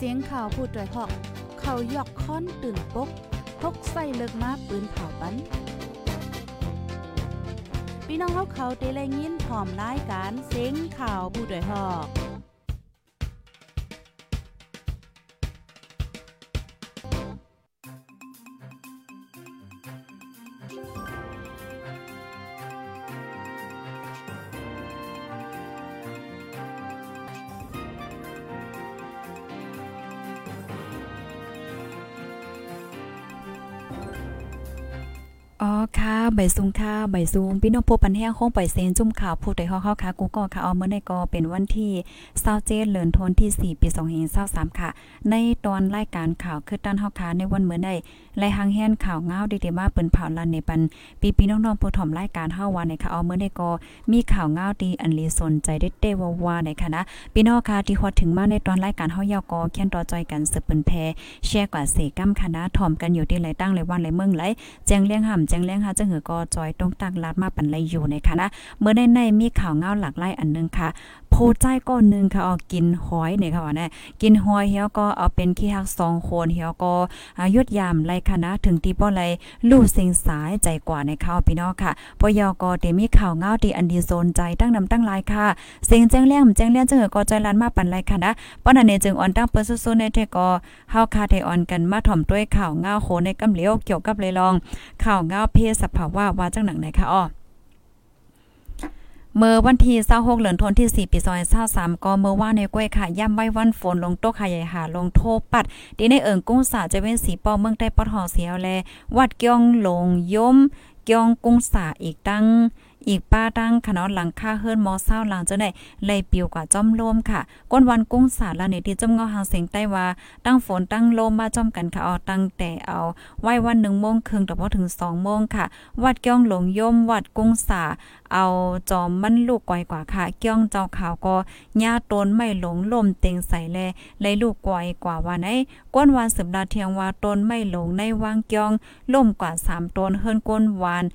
เสียงข่าวผู้ด้วยหอก เขายอกค้อนตื่นปกพกใส่เลิกมาปืนเผาปันพี่น้องเขาเขาได้แลยินพร้อมรายการเสียงข่าวผู้ด้วยหอก อ๋อค่ะใบซุงค่ะใบซุงพี่น้องพบปันแห้งคงปล่อยเซนจุ่มข่าวผู้ใดฮอเข้าค่ะกูก็ค่ะเอาเมื่อในก็เป็นวันที่27เดือนธันวาคมที่ 4 ปี2523ค่ะ ในตอนรายการข่าวคือด้านเฮาค่ะในวันเมื่อใดไล่หางแฮนข่าวเงาดีๆมาเปิ้นเผาลันในปันปีพี่น้องๆผู้ถ่อมรายการเฮาวันในค่ะเอาเมื่อในก็มีข่าวเงาดีอันลีสนใจได้เตวาว่าในค่ะนะพี่น้องค่ะที่ฮอดถึงมาในตอนรายการเฮายาวก็เขียนต่อจอยกันสืบเปิ้นแพแชร์กว่าเสกัมค่ะนะถ่อมกันอยู่ที่ไหลตั้งไหลวันไหลเมืองไหลแจ้งเลี้ยงห่ำแจ้งแรงค่ะจังหือก็จอยต้องตั้งรัดมาปันไลอยู่ในค่ะนะเมื่อในในมีข่าวเงาหลากหลายอันนึงค่ะ โพใจก้อนนึงค่ะเอากินหอยเนี่ยค่ะว่าแน่กินหอยเฮียก็เอาเป็นขี้ฮัก2คนเฮียก็อายุดยามไลค่ะนะถึงที่บ่ไลลู่สิงสายใจกว่าในข่าวพี่น้องค่ะปยก็เตมีข่าวเงาที่อันดีโซนใจตั้งนำตั้งลายค่ะเสียงแจ้งแล้งแจ้งแล้งจังหือก็จอยลานมาปันไหลค่ะนะป้อนั้นเนี่ยจึงอ่อนตั้งเปิ้นสู้ๆในเทก็เฮาคาไทออนกันมาถ่อมด้วยข่าวเงาโหในกำเหลียวเกี่ยวกับเลยลอง ข่าวเงาเพศสภาวะว่าจังหนังไหนคะอ้อ เมื่อวันที่26เหลือนทนที่ 4 ปีซอย23ก็เมื่อว่าในกล้วยค่ะย่ำไว้วันฝนลงโตค่ะใหญ่หาลงโทปัดดีในเอิงกุ้งสาจะเว้นสีปอเมืองใต้ปอดหอเสียวแล วัดเกียงหลงยมเกียงกุ้งสาอีกตั้ง อีกป้าตั้งขนอหลังค่าเฮิรนมอเศร้าหลังจะได้เลยปิวกว่าจอมลมค่ะ ก้นวันกุ้งสาละนี่ที่จอมเงาหางเสียงใต้ว่าตั้งฝนตั้งลมมาจอมกันค่ะเอาตั้งแต่เอาไว้วัน1โมงครึ่งแต่พอถึง2โมงค่ะ วัดเกี้ยงหลงย่มวัดกุ้งสาเอาจอมมันลูกก่อยกว่าค่ะเกี้ยงเจ้าขาวก็หญ้าต้นไม่หลงลมเต็งใส่แลเลยลูกก่อยกว่าวันไหนก้นวันสืบดาเทียงว่าต้นไม่หลงในวางเกี้ยงล่มกว่า3ต้นเฮิรนก้นวาน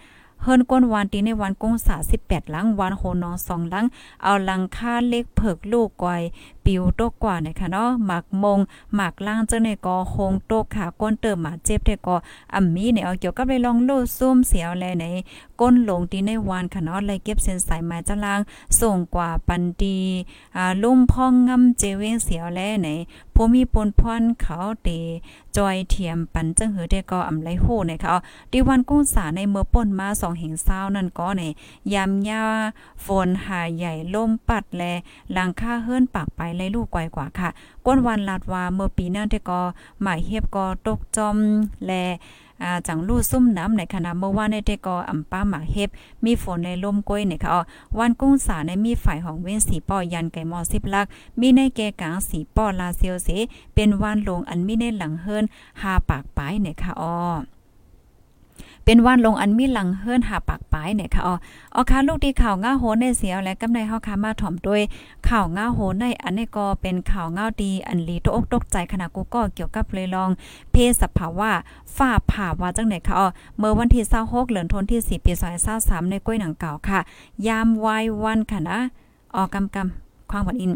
เฮิรนก้นวานตีในวันกงสา18 หลังวันโหนอง2หลัง เอาหลังค่าเล็กเผิกลูกกวยปิวตกกว่านะคะเนาะหมักมงหมักล่างเจ้าในกอโคงตกขาก้นเติมหมาเจ็บแต่ก็อ่ำมีเนี่ยเอาเกี่ยวกับเลยลองโลดซุ่มเสียวแลในก้นหลงตีในวานค่ะเนาะเลยเก็บเส้นสายไม้จ้าล่างส่งกว่าปันดีอ่าลุ่มพ่องงำเจเวงเสียวแลในผู้มีปนพรเขาเตจอยเทียมปันจังหือเดก็อำไลโหนะคะดีวันกุ้งสาในเมื่อป่นมา2เหงเศร้านั่นก็ในยามยาฝนหาใหญ่ลมปัดแลหลังค่าเฮิรนปากไปเลลูกไกวกว่าค่ะ ก้นวันลาดว่าเมื่อปีนั้นเดก็หมายเฮียบก็ตกจอมแลอ่าจังลู่ซุ่มน้ำในขณะเมื่อวานในเตก็อำป้าหมากเฮ็บมีฝนในลมก้อยเนี่ยค่ะอวันกุ้งสาในมีฝ่ายของเว้นสีป้อยันไก่มอสิบลัก มีในแกกลางสีป้อลาเซียวเสเป็นวานลงอันมีในหลังเฮิรนหาปากปายเนี่ยค่ะอ๋อ เป็นว่านลงอันมีหลังเฮิรนหาปากปลายเนี่ยค่ะอ๋ออ๋อค่ะลูกที่ข่าวง่าโหในเสียวและกำในเฮาค่ะมาถ่อมด้วยข่าวง่าโหในอันนี้ก็เป็นข่าวง่าดีอันลีตกอกตกใจขณะกูก็เกี่ยวกับเลยลอง เพศสภาวะฝ้าผ่าว่าจังไหนค่ะอ๋อเมื่อวันที่26เดือนธันที่ 4 ปี2023ในก้วยหนังเก่าค่ะ ยามวายวันค่ะนะออกกำกำความหวันอิน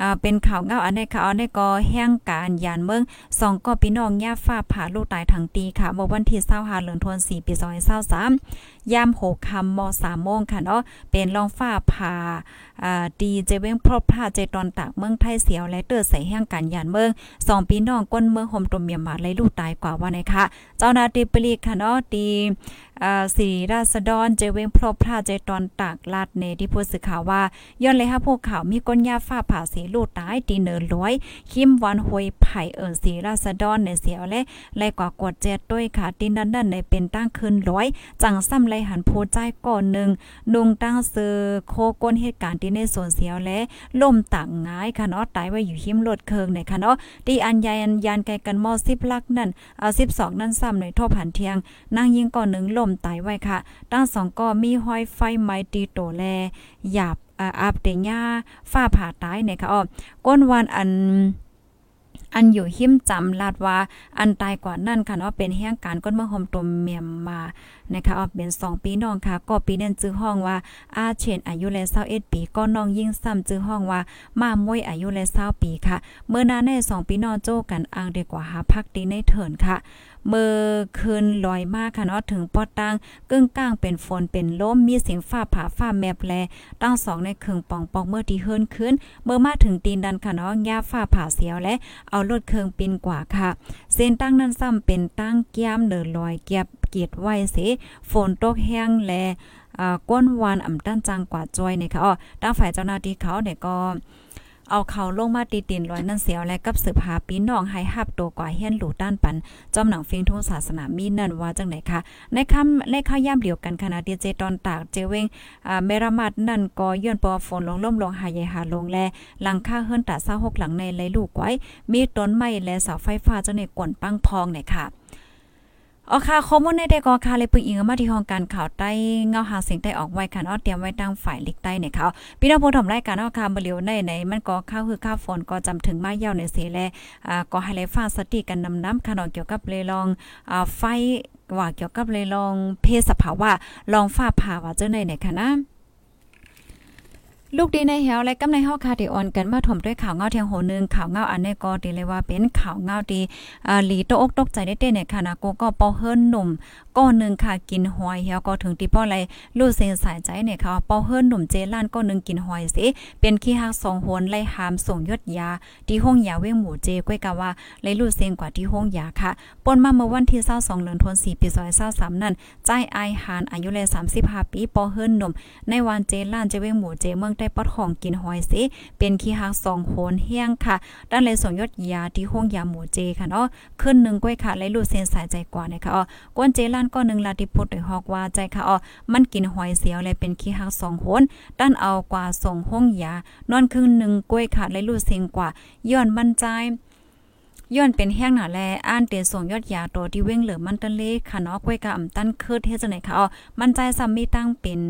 อ่าเป็นข่าวเงาอันนี้ค่ะอันใดก็แห่งการยานเมืองสองก็พี่น้องย่าฟ้าผ่าลูกตายทั้งตีค่ะเมื่อวันที่25เดือนธันวาคม4ปี2023 ย่าม6ค่ำม3โมงค่ะเนาะเป็นรองฟ้าผ่าดีเจเว้งพรบผ้าเจตอนตากเมืองไทยเสียวและเติดใส่แห่งการยานเมืองสองพี่น้องก้นเมืองหมตมเมียมาเลยลูกตายกว่าว่าไหนคะเจ้านาที่ปลีค่ะเนาะตีสีราษฎรเจเว้งพรบผ้าเจตอนตากลาดเนที่ผู้สื่อข่าวว่า ย้อนเลยค่ะพวกข่าวมีก้นยาฟ้าผ่าสีลูกตายตีเนินร้อยคิมวันหวยไผ่เอิญสีราษฎรในเสียวและไล่กว่ากดเจ็ดด้วยค่ะตีนั้นนั่นในเป็นตั้งคืนร้อยจังซ้ำไลหันโพใจก่อนหนึ่งนุงตั้งเซอโคก้นเหตุการณ์ที่ในสวนเสียวและล่มต่างง่ายค่ะเนาะตายไว้อยู่หิมรถเคิงในค่ะเนาะตีอันยายอันยานไกลกันมอสิบลักนั่นเอาสิบสองนั่นซ้ำในทบหันเทียงนางยิงก่อนหนึ่งล่มตายไว้ค่ะ ตั้งสองก็มีห้อยไฟไม้ตีโตแลหยาบอาบเตญาฝ้าผ่าตายเนี่ยค่ะอ้อก้นวันอัน อันอยู่หิ้มจำลาดว่าอันตายกว่านั่นค่ะเนาะเป็นแห่งการก้นเมืองโฮมตุมเมียมมานะคะออกเป็น2ปีน้องค่ะ ก็ปีนั้นจื้อห้องว่าอาเชนอายุแล21ปีก็น้องยิ่งซ้ำจื้อห้องว่ามามวยอายุแล20ปีค่ะ เมื่อนานใน2ปีน้องโจกันอ้างดีกว่าหาพักดีในเถินค่ะ เมื่อคืนลอยมากค่ะเนาะถึงปอตังกึ่งกลางเป็นฝนเป็นลมมีเสียงฟ้าผ่าฟ้าแมบแลตั้งสองในเครึ่งปองปองเมื่อที่เฮิรนขึ้น เมื่อมาถึงตีนดันค่ะเนาะหญ้าฟ้าผ่าเสียวและเอารถเครื่องปินกว่าค่ะ เส้นตั้งนั้นซ้ำเป็นตั้งแก้มเดินลอยเก็บเกียดไว้เสฝนตกแห้งแลอ่าก้นวานอ่ำด้นจังกว่าจอยเนี่ยค่ะอ๋อตั้งฝ่ายเจ้าหน้าที่เขาเนี่ยก็ เอาเขาลงมาตีตินลอยนั่นเสียวและกับสืบหาปีน้องให้ฮับตัวกว่าเฮียนหลูด้านปันจอมหนังฟิงทุ่งศาสนามีนั่นว่าจังไหนคะในคำในข้าวย่ำเดียวกันขณะเดียเจตอนตากเจเวงอ่าเมรามัดนั่นก็ย้อนปอฝนลงล่มลงหายใหญ่หาลงแลหลังค่าเฮิรนตาซาหกหลังในไหลลูกไว้ มีต้นไม้และเสาไฟฟ้าจังในกวนปังพองเนี่ยค่ะ อ๋อค่ะข้อมูลในเด็กอค่ะเลยปึงอิงมาที่ห้องการข่าวใต้เงาหาเสียงใต้ออกไว้ค่ะอ้อเตรียมไว้ตั้งฝ่ายลิกใต้เนี่ยค่ะพี่น้องผู้ชมรายการเนาะค่ะบ่เหลียวในไหนมันก็ข้าวคือข้าวฝนก็จำถึงมาเย่าในเสแลอ่าก็ให้เลยฟ้าสติกันนำน้ำค่ะเนาะเกี่ยวกับเลยลองอ่าไฟว่าเกี่ยวกับเลยลองเพศสภาวะลองฟ้าผ่าว่าเจ้าในเนี่ยค่ะนะ ลูกดีในเหวและกำในเฮาคาที่อ่อนกันมาถมด้วยข่าวเงาเทียงโหนึงข่าวเงาอันนี้ก็ดีเลยว่าเป็นข่าวเงาดีอ่าหลีตกอกตกใจได้เต้เนี่ยค่ะนะกูก็ปอเฮิรนหนุ่มก้อนนึงค่ะกินหอยเหี่ยวก็ถึงที่ป้อไรลูกเซนสายใจเนี่ยค่ะปอเฮิรนหนุ่มเจล้านก็นึงกินหอยสิเป็นขี้ฮักสองโหนไล่หามส่งยดยาที่ห้องยาเว้งหมู่เจก้วยกะว่าเลยลูกเซนกว่าที่ห้องยาค่ะปนมาเมื่อวันที่22เดือนธันวาคมปี2023นั่นใจไอหานอายุเลย35ปีปอเฮิรนหนุ่มในวันเจล้านเจเว้งหมู่เจเมืองใต้ปอดของกินหอยสิเป็นขี้หักสองโหนเฮียงค่ะ ด้านเลยส่งยอดยาที่ห้องยาหมูเจค่ะเนาะขึ้นหนึ่งก้อยค่ะและลูดเส้นสายใจกว่านะคะอ๋อกวนเจล้านก็หนึ่งลาติพุทธฮอกว่าใจค่ะอ๋อมันกินหอยเสียวและเป็นขี้หักสองโหนด้านเอากว่าส่งห้องยานอนครึ่งหนึ่งก้อยค่ะและลูดเส้นกว่าย้อนมั่นใจย้อนเป็นแห้งหนาแลอ่านเตส่งยอดยาตัวที่เว้งเหลือมันตันเลค่ะเนาะก้วยกะอำตันคิดเฮ็ดจังไหนค่ะอ๋อมันใจซ้ำมีตั้งเป็น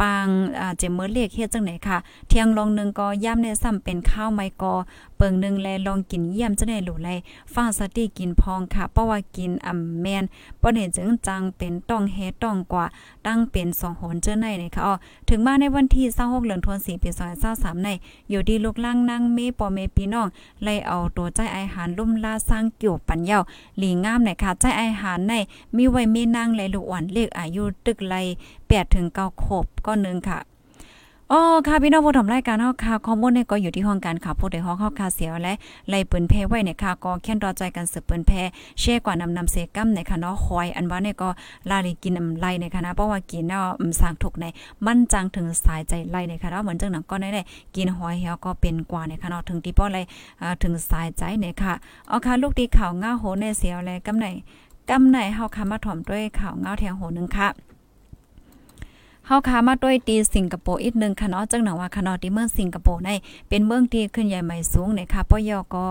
ปางอ่าเจมเมอร์เลียกเฮ็ดจังไหนค่ะ เที่ยงลองนึงก็ย่ำในซ้ำเป็นข้าวไม้กอ เปิงนึงแลลองกินเยี่ยมจังได๋หลูไลฟ้าสติกินพองค่ะ เพราะว่ากินอ่ำแมนบ่เห็นจึงจังเป็นต้องเฮต้องกว่าตั้งเป็น2หนเจ้าในนี่ค่ะอ๋อถึงมาในวันที่26เดือนธันวาคมปี2023ในอยู่ดีลูกล่างนางเมปอเมพี่น้องไล่เอาตัวใจอาหารลุ่มลาสร้างเกี่ยวปัญญาหลีงามในค่ะใจอาหารในมีไว้มีนางและลูกอ่อนเลขอายุตึกไล8ถึง9ขบก็นึงค่ะ อ๋อค่ะพี่น้องผู้ชมรายการเฮาค่ะข้อมูลเนี่ยก็อยู่ที่ห้องการข่าวผู้ใดห้องเฮาค่ะเสียวและไล่ปืนแพ้ไว้เนี่ยค่ะก็แค่นรอใจกันสืบปืนแพ้แช่กว่านำนำเสกัมในค่ะเนาะคอยอันว่าเนี่ยก็ลาลีกินอำไล่ในค่ะนะเพราะว่ากินเนาะสร้างทุกในมั่นจังถึงสายใจไล่ในค่ะเนาะเหมือนจังหนังก็ได้กินหอยเหี่ยวก็เป็นกว่าในค่ะเนาะถึงที่ป้อไล่ถึงสายใจเนี่ยค่ะอ๋อค่ะลูกดีข่าวง่าโหในเสียวและกำไหนกำไหนเฮาค่ะมาถ่อมด้วยข่าวง่าแทงโหนึงค่ะ เฮาค้ามาด้วยตีสิงคโปร์อีกนึงค่ะเนาะจังหนังว่าค่ะเนาะที่เมืองสิงคโปร์ในเป็นเมืองที่ขึ้นใหญ่ใหม่สูงในี่ยค่ะปยก็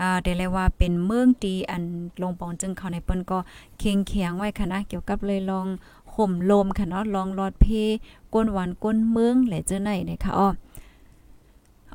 อ่าได้เลยว่าเป็นเมืองที่อันลงปองจึงเขาในเปิ้นก็เคียงเคียงไว้ค่ะนะเกี่ยวกับเลยลองห่มลมค่ะเนาะลองรอดเพก้นหวานก้นเมืองแหละเจ้าไหนในค่ะอ้อ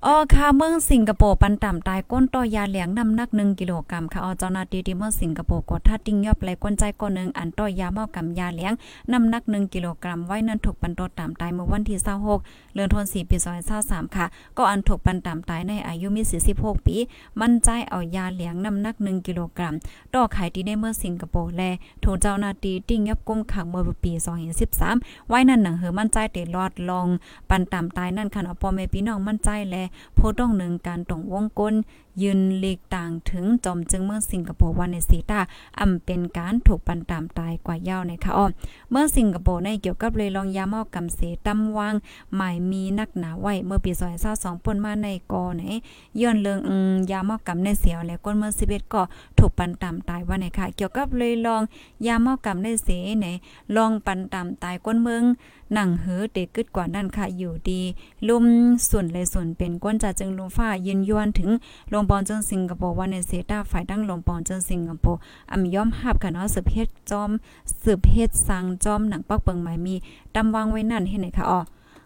อ๋อค่ะเมืองสิงคโปร์ปันต่ำตายก้นต่อยาเหลียงน้ำหนัก1กิโลกรัมค่ะอ๋อเจ้าหน้าที่ที่เมืองสิงคโปร์กดท่าติ้งยอบไหลก้นใจก้นหนึ่งอันต่อยาเมากำยาเหลียงน้ำหนัก1กิโลกรัมไว้นั้นถูกปันโตต่ำตายเมื่อวันที่26เดือนธันวาคมปี2023ค่ะ ก็อันถูกปันต่ำตายในอายุมี46ปี มั่นใจเอายาเหลียงน้ำหนัก1กิโลกรัมต่อขายที่ในเมืองสิงคโปร์แลถูกเจ้าหน้าที่ติ้งยอบกุมขังเมื่อปี2013ไว้นั้นหนังเหือมั่นใจเตลอดลองปันต่ำตายนั่นค่ะเนาะพ่อแม่พี่น้องมั่นใจแลโพต้องหนึ่งการตรงวงกลยืนหลีกต่างถึงจอมจึงเมืองสิงคโปร์วันในสีตาอำเป็นการถูกปันตามตายกว่ายาวในค่ะอ้อเมื่อสิงคโปร์ในเกี่ยวกับเลยลองยามากำเสตำวางหมายมีนักหนาไว้เมื่อปี2022ป่นมาในกอไหนย้อนเรื่องยามากำในเสียวและก้นเมื่อ11ก็ถูกปันตามตายว่าในค่ะ เกี่ยวกับเลยลองยามากำในเสไหนลองปันตามตายก้นเมืองหนังเหือเตกึดกว่านั่นค่ะอยู่ดีลุ่มส่วนเลยส่วนเป็นก้นจ่าจึงลมฟ้ายืนยวนถึงลงปอนเจิงสิงคโปร์วันในเซตาฝ่ายดั้งลงปอนเจิงสิงคโปร์อำย่อมหับค่ะเนาะสืบเฮ็ดจอมสืบเฮ็ดสังจอมหนังปักเปิงหมายมีตำวางไว้นั่นเฮ็ดไหนค่ะอ๋อ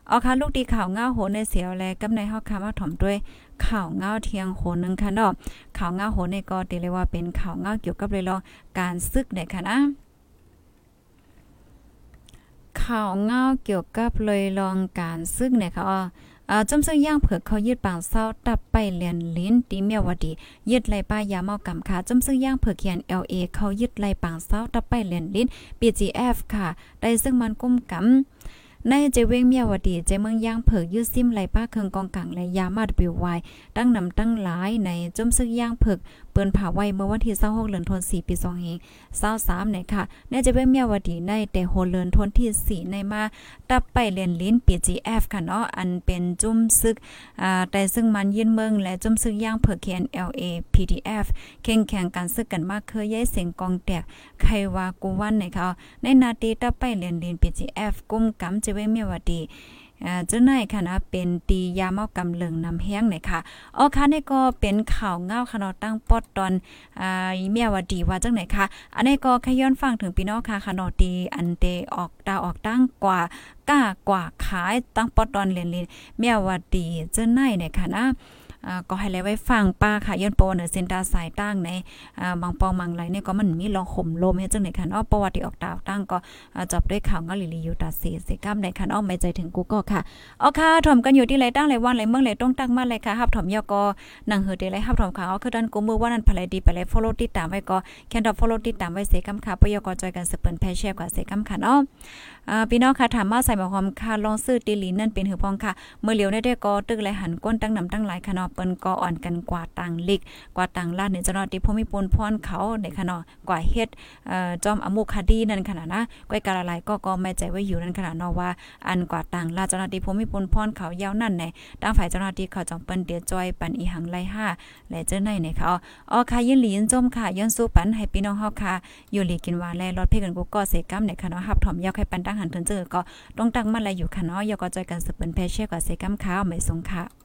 เอาค่ะลูกดีข่าวเงาโหในเสียวแลกับในเฮาค่ะมาถ่อมด้วยข่าวเงาเทียงโหนึงค่ะเนาะข่าวเงาโหในก็ตีเลยว่าเป็นข่าวเงาเกี่ยวกับเลยลองการซึกได้ค่ะนะข่าวเงาเกี่ยวกับเลยลองการซึ่งเนี่ยค่ะอ่าจำซึ่งย่างเผือกเขายึดปางเศร้าตับไปเลียนลิ้นตีเมียวดียึดไล่ป้ายาเมากำค่ะจำซึ่งย่างเผือกเขียน LA เขายึดไล่ปางเศร้าตับไปเลียนลิ้น BGF ค่ะ ได้ซึ่งมันกุ้มกำ ในเจเวงเมียวดีเจเมืองย่างเผิกยืดซิมไหลป้าเคืองกองกังและยามาดบิวไวตั้งนำตั้งหลายในจมซึกย่างเผิกเปิ้นผ่าไว้เมื่อวันที่26เดือนธันวาคมปี2เอง23เนี่ยค่ะในเจเวงเมียวดีในแต่โฮเลินทนที่4ในมาตับไปเรียนลิ้น PGF ค่ะเนาะอันเป็นจุ่มซึกอ่าแต่ซึ่งมันยินเมืองและจุ่มซึกย่างเผิกเขียน LA PDF แข่งแข่งกันซึกกันมากเคยย้ายเสียงกองแตกใครว่ากูวันเนี่ยค่ะในนาทีตับไปเรียนลิ้น PGF กุ้มกำเจเวงเมียวดีเจ้าหนายค่ะนะเป็นตียาเมากำเลิงนำแห้งหน่อยค่ะอ๋อค่ะนี่ก็เป็นข่าวเงาค่ะเนาะตั้งปอดตอนอ่าเมียวดีว่าจังไหนค่ะอันนี้ก็ขย้อนฟังถึงพี่น้องค่ะค่ะเนาะตีอันเตออกดาวออกตั้งกว่าก้ากว่าขายตั้งปอดตอนเรียนเรียนเมียวดีเจ้าหนายเนี่ยค่ะนะ ก็ให้เลยไว้ฟังป้าค่ะย้อนโปเนอเซนตาสายตั้งในบางปองบางไหลเนี่ยก็มันมีลองห่มลมให้จังไหนค่ะเนาะประวัติออกดาวตั้งก็จบด้วยข่าวงาลิลียูตาเสเสกัมในค่ะเนาะไม่ใจถึงกูก็ค่ะเอค่ะถ่อมกันอยู่ที่ไรตั้งไรวันไรเมืองไรต้องตั้งมาเลยค่ะฮับถ่อมยอก็นังเฮอเดไรฮับถ่อมข่าวคือดันกูมือว่านั้นภายดีไปเลย follow ติดตามไว้ก็แคนดอ follow ติดตามไว้เสกัมค่ะปยอกจอยกันสเปินแพชแชร์กว่าเสกัมค่ะเนาะอ่าพี่น้องค่ะถามมาใส่หมอหอมค่ะลองซื้อตีลีนั่นเป็นหือพองค่ะ เมื่อเหลียวได้ได้ก็ตึกไหลหันก้นตั้งนำตั้งหลายค่ะเนาะเปิ้นก็อ่อนกันกว่าต่างลิกกว่าต่างลาดในจังหวัดที่พมีปนพรเขาในค่ะเนาะกว่าเฮ็ดจอมอมุคดีนั่นขนาดนะก้อยกาละลายก็ก็ไม่ใจไว้อยู่นั่นขนาดเนาะว่าอันกว่าต่างลาดจังหวัดที่พมีปนพรเขายาวนั่นในตั้งฝ่ายจังหวัดที่เขาจอมเปิ้นเดียจอยปันอีหังไล่ห้าและเจ้าในในเขาอ๋อค่ะยินหลีนจมค่ะย้อนสู้ปันให้พี่น้องเฮาค่ะอยู่หลีกินวานแลรอดเพ่กันกูก็เสกัมในค่ะเนาะฮับถอมยาวให้ปันตั้งหันเพิ่นเจอก็ต้องตั้งมาแลอยู่ค่ะเนาะยอก็จอยกันสืบเปิ้นแพเช่กับเสกัมข้าวไม่สงค่ะ